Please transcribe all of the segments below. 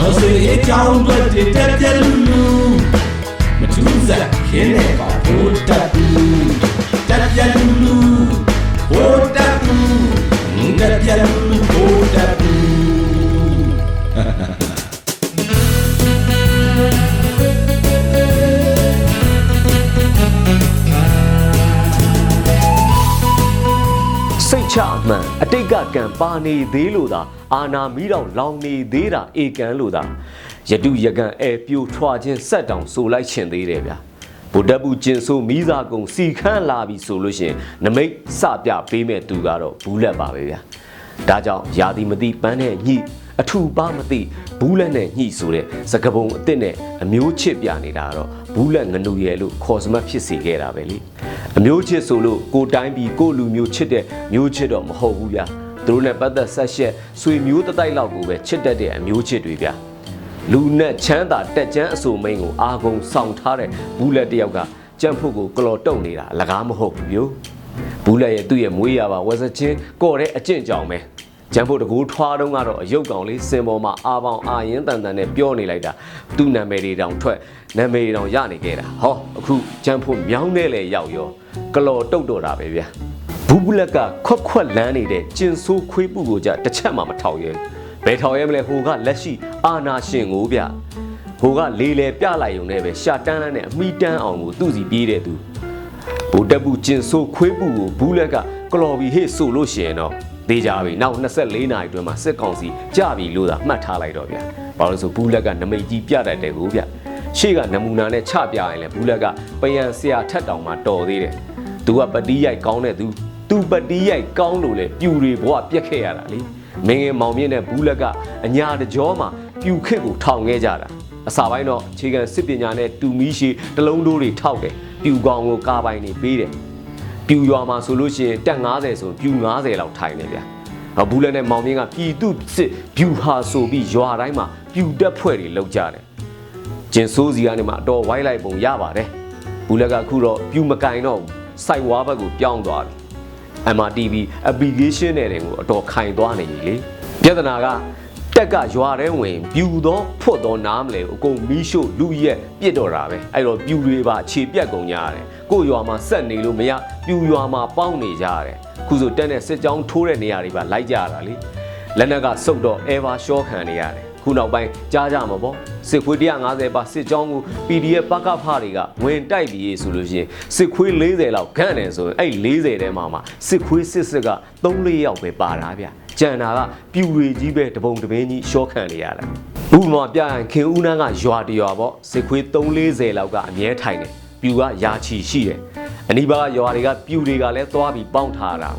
တော်စေအကြောင်းတွေတက်ပြက်လူလူမထူးစားခင်းနေပါဘိုးတက်ဘူးတက်ပြက်လူလူဘိုးတက်ဘူးတက်ပြက်လူလူဘိုးတက်ဘူး ချအမှန်အတိတ်ကကံပါနေသေးလို့သာအာနာမီတောင်လောင်နေသေးတာဧကံလို့သာယတုယကံအဲပြိုထွာခြင်းဆက်တောင်ဆိုလိုက်ရှင်သေးတယ်ဗျာဗုဒ္ဓဘုကျင်ဆိုမိသားကုံစီခန့်လာပြီဆိုလို့ရှရင်နမိတ်စပြပေးမဲ့သူကတော့ဘူးလက်ပါပဲဗျာဒါကြောင့်ယာတိမတိပန်းနဲ့ညှိအထူပါမသိဘူးလက်နဲ့ညှိဆိုတဲ့စကပုံအစ်စ်နဲ့အမျိုးချစ်ပြနေတာကတော့ဘူးလက်ငနူရဲလို့ခေါ်စမတ်ဖြစ်စေခဲ့တာပဲလေ အမျိုးချစ်ဆိုလို့ကိုတိုင်းပြီးကိုလူမျိုးချစ်တဲ့မျိုးချစ်တော့မဟုတ်ဘူးဗျာသူတို့နဲ့ပတ်သက်ဆက်ရှက်ဆွေမျိုးတတိုက်လောက်ကိုပဲချစ်တတ်တဲ့အမျိုးချစ်တွေဗျာလူနဲ့ချမ်းသာတက်ချမ်းအဆိုမိန်ကိုအာကုံဆောင်ထားတဲ့ဘူးလက်တယောက်ကကြံ့ဖို့ကိုကလော်တုံနေတာအလကားမဟုတ်ဘူးပြိုဘူးလက်ရဲ့သူ့ရဲ့မွေးရပါဝက်စချင်းကော့တဲ့အကျင့်ကြောင်ပဲ ကျန်ဖို့တကူထွားတုံးကတော့အယုတ်ကောင်လေးစင်ပေါ်မှာအာပေါင်အာရင်တန်တန်နဲ့ပြောနေလိုက်တာသူ့နာမည်တွေတောင်ထွက်နာမည်တွေတောင်ရနေခဲ့တာဟောအခုကျန်ဖို့မြောင်းနေလေရောက်ရောကလော်တုတ်တော့တာပဲဗျာဘူးဘူးလက်ကခွက်ခွက်လန်းနေတဲ့ကျင်ဆိုးခွေးပုကိုကြတစ်ချက်မှမထောက်ရဲဘယ်ထောက်ရဲမလဲဟိုကလက်ရှိအာနာရှင်ကိုဗျဟိုကလေးလေပြလိုက်ုံနဲ့ပဲရှာတန်းလန်းနဲ့အမိတန်းအောင်ကိုသူ့စီပြေးတဲ့သူဗိုလ်တပ်ဘူးကျင်ဆိုးခွေးပူကိုဘူးလက်ကကလော်ဘီဟေ့ဆိုလို့ရှိရင်တော့ ဒေးကြပြီနောက်24နာရီအတွင်းမှာစစ်ကောင်စီကြပြီလို့သာမှတ်ထားလိုက်တော့ဗျာဘာလို့လဲဆိုဘူးလက်ကနမိတ်ကြီးပြတတ်တယ်ကိုဗျရှေ့ကနမူနာနဲ့ချပြရင်လေဘူးလက်ကပယံဆရာထက်တောင်မှတော်သေးတယ်သူကပတိရိုက်ကောင်းတဲ့သူသူပတိရိုက်ကောင်းလို့လေပြူတွေဘဝပြက်ခဲ့ရတာလေမင်းငယ်မောင်မြင့်နဲ့ဘူးလက်ကအညာတကြောမှာပြူခစ်ကိုထောင်ခဲ့ကြတာအစာပိုင်းတော့အခြေခံစစ်ပညာနဲ့တူမီရှိတလုံးတိုးတွေထောက်တယ်ပြူကောင်ကိုကာပိုင်နေပေးတယ် ပြူရွာမှာဆိုလို့ရှိရင်တက်90ဆိုပြူ90လောက်ထိုင်နေဗျာ။ဟောဘူးလည်းနဲ့မောင်မြင့်ကပြည်သူစစ်ပြူဟာဆိုပြီးရွာတိုင်းမှာပြူတက်ဖွဲ့တွေလောက်ကြတယ်။ကျင်ဆိုးစီကနေမှအတော်ဝိုင်းလိုက်ပုံရပါတယ်။ဘူးလက်ကအခုတော့ပြူမကင်တော့ဘူးစိုက်ဝါဘက်ကိုပြောင်းသွားပြီ။ MRTV application နဲ့တွေကိုအတော်ခိုင်သွားနေပြီလေ။ပြဿနာက တက်ကရွာထဲဝင်ပြူသောဖွတ်သောနားမလဲအကုန်မီးရှို့လူရက်ပြစ်တော့တာပဲအဲ့တော့ပြူတွေပါခြေပြက်ကုန်ကြရတယ်ကို့ရွာမှာဆက်နေလို့မရပြူရွာမှာပေါင်းနေကြရတယ်ခုဆိုတက်တဲ့စစ်ကြောင်းထိုးတဲ့နေရာတွေပါလိုက်ကြရတာလေလက်နက်ကစုတ်တော့ ever short ခံနေရတယ် ခုနောက်ပိုင်းကြားကြမှာပေါ့စစ်ခွေး150ပါစစ်ကြောင်းကို PDF ပကဖတွေကဝင်တိုက်ပြီးဆိုလို့ရှိရင်စစ်ခွေး40လောက်ခန့်တယ်ဆိုရင်အဲ့40ထဲမှာမှာစစ်ခွေးစစ်စစ်က3-4ယောက်ပဲပါတာဗျကြံတာကပြူတွေကြီးပဲတပုံတပင်းကြီးရှော့ခံနေရတာဥပမာပြရင်ခင်ဦးနန်းကရွာတရွာပေါ့စစ်ခွေး340လောက်ကအမြဲထိုင်တယ်ပြူကယာချီရှိတယ်အနီးပါးရွာတွေကပြူတွေကလည်းသွားပြီးပေါင်းထားတာ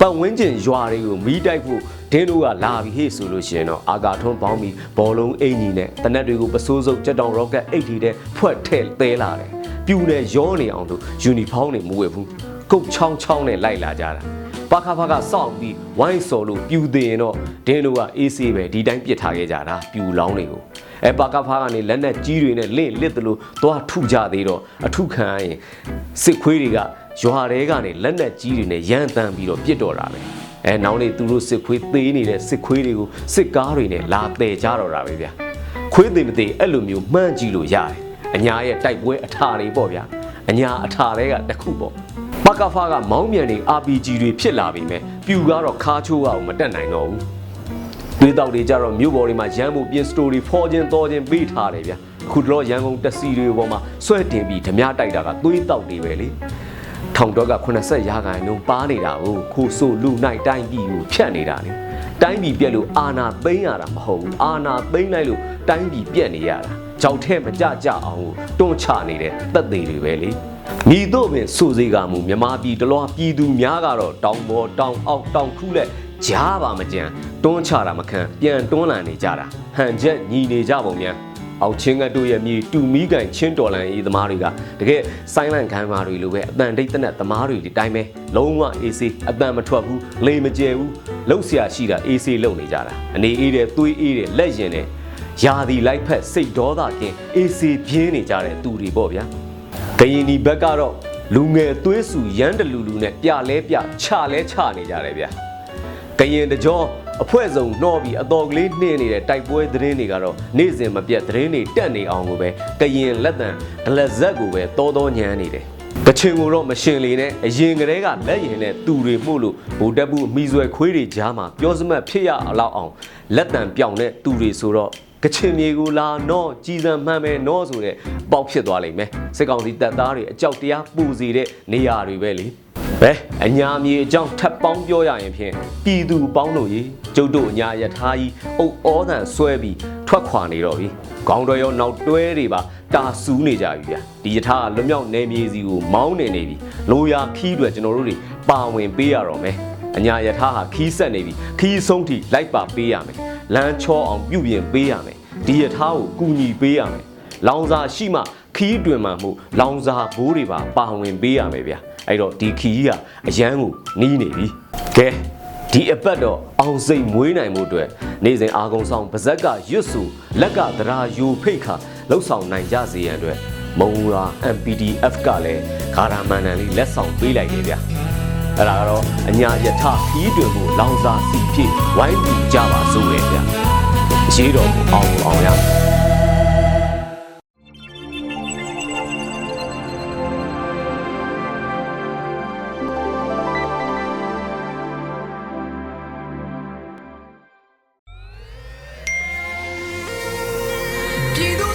ပတ်ဝန်းကျင်ရွာတွေကိုမီးတိုက်ဖို့ ဒင်းတို့ကလာပြီးဟေ့ဆိုလို့ရှိရင်တော့အာကာထွန်းပေါင်းပြီးဘောလုံးအင်ကြီးနဲ့တနက်တွေကိုပစိုးစုပ်ကြက်တောင်ရော့ကက်အိတ်တီတဲ့ဖွက်ထဲသဲလာတယ်ပြူနဲ့ရောနေအောင်တို့ယူနီဖောင်းတွေမဝယ်ဘူးကုတ်ချောင်းချောင်းနဲ့လိုက်လာကြတာပါခါဖာကစောင့်ပြီးဝိုင်းစော်လို့ပြူသေးရင်တော့ဒင်းတို့ကအေးဆေးပဲဒီတိုင်းပြစ်ထားခဲ့ကြတာပြူလောင်းတွေကိုအဲပါကဖာကနေလက်နဲ့ကြီးတွေနဲ့လင့်လစ်သလိုသွားထုကြသေးတော့အထုခံရရင်စစ်ခွေးတွေကရွာတဲကနေလက်နဲ့ကြီးတွေနဲ့ရန်တမ်းပြီးတော့ပြစ်တော့တာပဲ အဲနောက်နေသူတို့စစ်ခွေးသေးနေတဲ့စစ်ခွေးတွေကိုစစ်ကားတွေနဲ့လာတည်ကြတော့တာပဲဗျာခွေးသေးမသေးအဲ့လိုမျိုးမှန်းကြည့်လို့ရတယ်အညာရဲ့တိုက်ပွဲအထာတွေပေါ့ဗျာအညာအထာတွေကတစ်ခုပေါ့ပကဖာကမောင်းမြန်တွေ RPG တွေဖြစ်လာပြီမဲ့ပြူကတော့ခါချိုးအောင်မတက်နိုင်တော့ဘူးတွေးတောက်တွေကြတော့မြို့ပေါ်တွေမှာရန်ဖို့ပြင်စတိုရီဖော်ခြင်းတော်ခြင်းပေးထားတယ်ဗျအခုတော့ရန်ကုန်တက်စီတွေပေါ်မှာဆွဲတင်ပြီးဓမြတိုက်တာကသွေးတောက်တွေပဲလေ ထောင်တော့က80ရာခိုင်နှုန်းပါနေတာကိုခိုးဆိုလူနိုင်တိုင်းပြည်ကိုဖြတ်နေတာလေတိုင်းပြည်ပြက်လို့အာနာသိမ်းရတာမဟုတ်ဘူးအာနာသိမ်းလိုက်လို့တိုင်းပြည်ပြက်နေရတာကြောက်ထဲမကြကြအောင်ကိုတွန်းချနေတဲ့တက်သေးတွေပဲလေမြည်တို့ပင်စိုးစေကမူမြမပြည်တလွားပြည်သူများကတော့တောင်ပေါ်တောင်အောက်တောင်ခူးလက်ကြားပါမကြံတွန်းချတာမခံပြန်တွန်းလန်နေကြတာဟန်ချက်ညီနေကြပုံများ အောက်ချင်းကတို့ရဲ့မြေတူမီကန်ချင်းတော်လန်ရေးသမားတွေကတကယ်ဆိုင်းလန့်ခံမာတွေလိုပဲအတန်တိတ်တနက်သမားတွေဒီတိုင်းပဲလုံးဝအေးဆေးအတန်မထွက်ဘူးလေမကျဲဘူးလှုပ်ရှားရှိတာအေးဆေးလှုပ်နေကြတာအနေအေးတဲ့သွေးအေးတဲ့လက်ရင်တဲ့ယာဒီလိုက်ဖက်စိတ်ဒေါသကင်းအေးဆေးပြင်းနေကြတဲ့သူတွေပေါ့ဗျာကရင်ဒီဘက်ကတော့လူငယ်သွေးစုရမ်းတလူလူနဲ့ပြလဲပြချလဲချနေကြတယ်ဗျာကရင်တကြော အဖွဲ့စုံနှောပြီးအတော်ကလေးနှင်းနေတဲ့တိုက်ပွဲသတင်းတွေကတော့နေ့စဉ်မပြတ်သတင်းတွေတက်နေအောင်ကိုပဲကရင်လက်တံဒလက်ဇက်ကိုပဲတောတောညမ်းနေတယ်ကချင်ကိုတော့မရှင်လေနဲ့အရင်ကတည်းကလက်ရင်နဲ့တူတွေမှုလို့ဗိုလ်တပ်ဘူးအမိဆွဲခွေးတွေကြားမှာပြောစမတ်ဖြစ်ရအလောက်အောင်လက်တံပြောင်တဲ့တူတွေဆိုတော့ကချင်မြေကိုလာနော်ကြီးစံမှန်ပဲနော်ဆိုတဲ့ပေါက်ဖြစ်သွားလိမ့်မယ်စစ်ကောင်စီတပ်သားတွေအကြောက်တရားပူစီတဲ့နေရာတွေပဲလေ ဘဲအညာမြေအကြောင်းထပ်ပေါင်းပြောရရင်ဖြင့်ပြည်သူပေါင်းတို့ရေကျုပ်တို့အညာယထာကြီးအုပ်ဩတန်ဆွဲပြီးထွက်ခွာနေတော့ပြီခေါင်းတော်ရောနောက်တွဲတွေပါတာဆူးနေကြပြီဗျာဒီယထာကလွတ်မြောက်နေမြေစီကိုမောင်းနေနေပြီလိုရာခီးတွေကျွန်တော်တို့တွေပါဝင်ပေးရတော့မယ်အညာယထာဟာခီးဆက်နေပြီခီးဆုံးထိလိုက်ပါပေးရမယ်လမ်းချောအောင်ပြုပြင်ပေးရမယ်ဒီယထာကိုကူညီပေးရမယ်လောင်စာရှိမှ ခီးတွင်မှမှုလောင်စာဘိုးတွေပါပါဝင်ပေးရမယ်ဗျာအဲ့တော့ဒီခီးကအရန်ကိုနီးနေပြီကဲဒီအပတ်တော့အောင်စိတ်မွေးနိုင်မှုအတွက်နေ့စဉ်အာကုံဆောင်ပါဇက်ကရွတ်စုလက်ကသရာယူဖိတ်ခါလှုပ်ဆောင်နိုင်ကြစေရန်အတွက်မုံရာ MPDF ကလည်းဂါရာမန်နန်လေးလက်ဆောင်ပေးလိုက်တယ်ဗျာအဲ့ဒါကတော့အညာယထခီးတွင်မှုလောင်စာစီဖြစ်ဝိုင်းပြီးကြပါစို့လေဗျာအရေးတော်ကိုအောင်အောင်ရ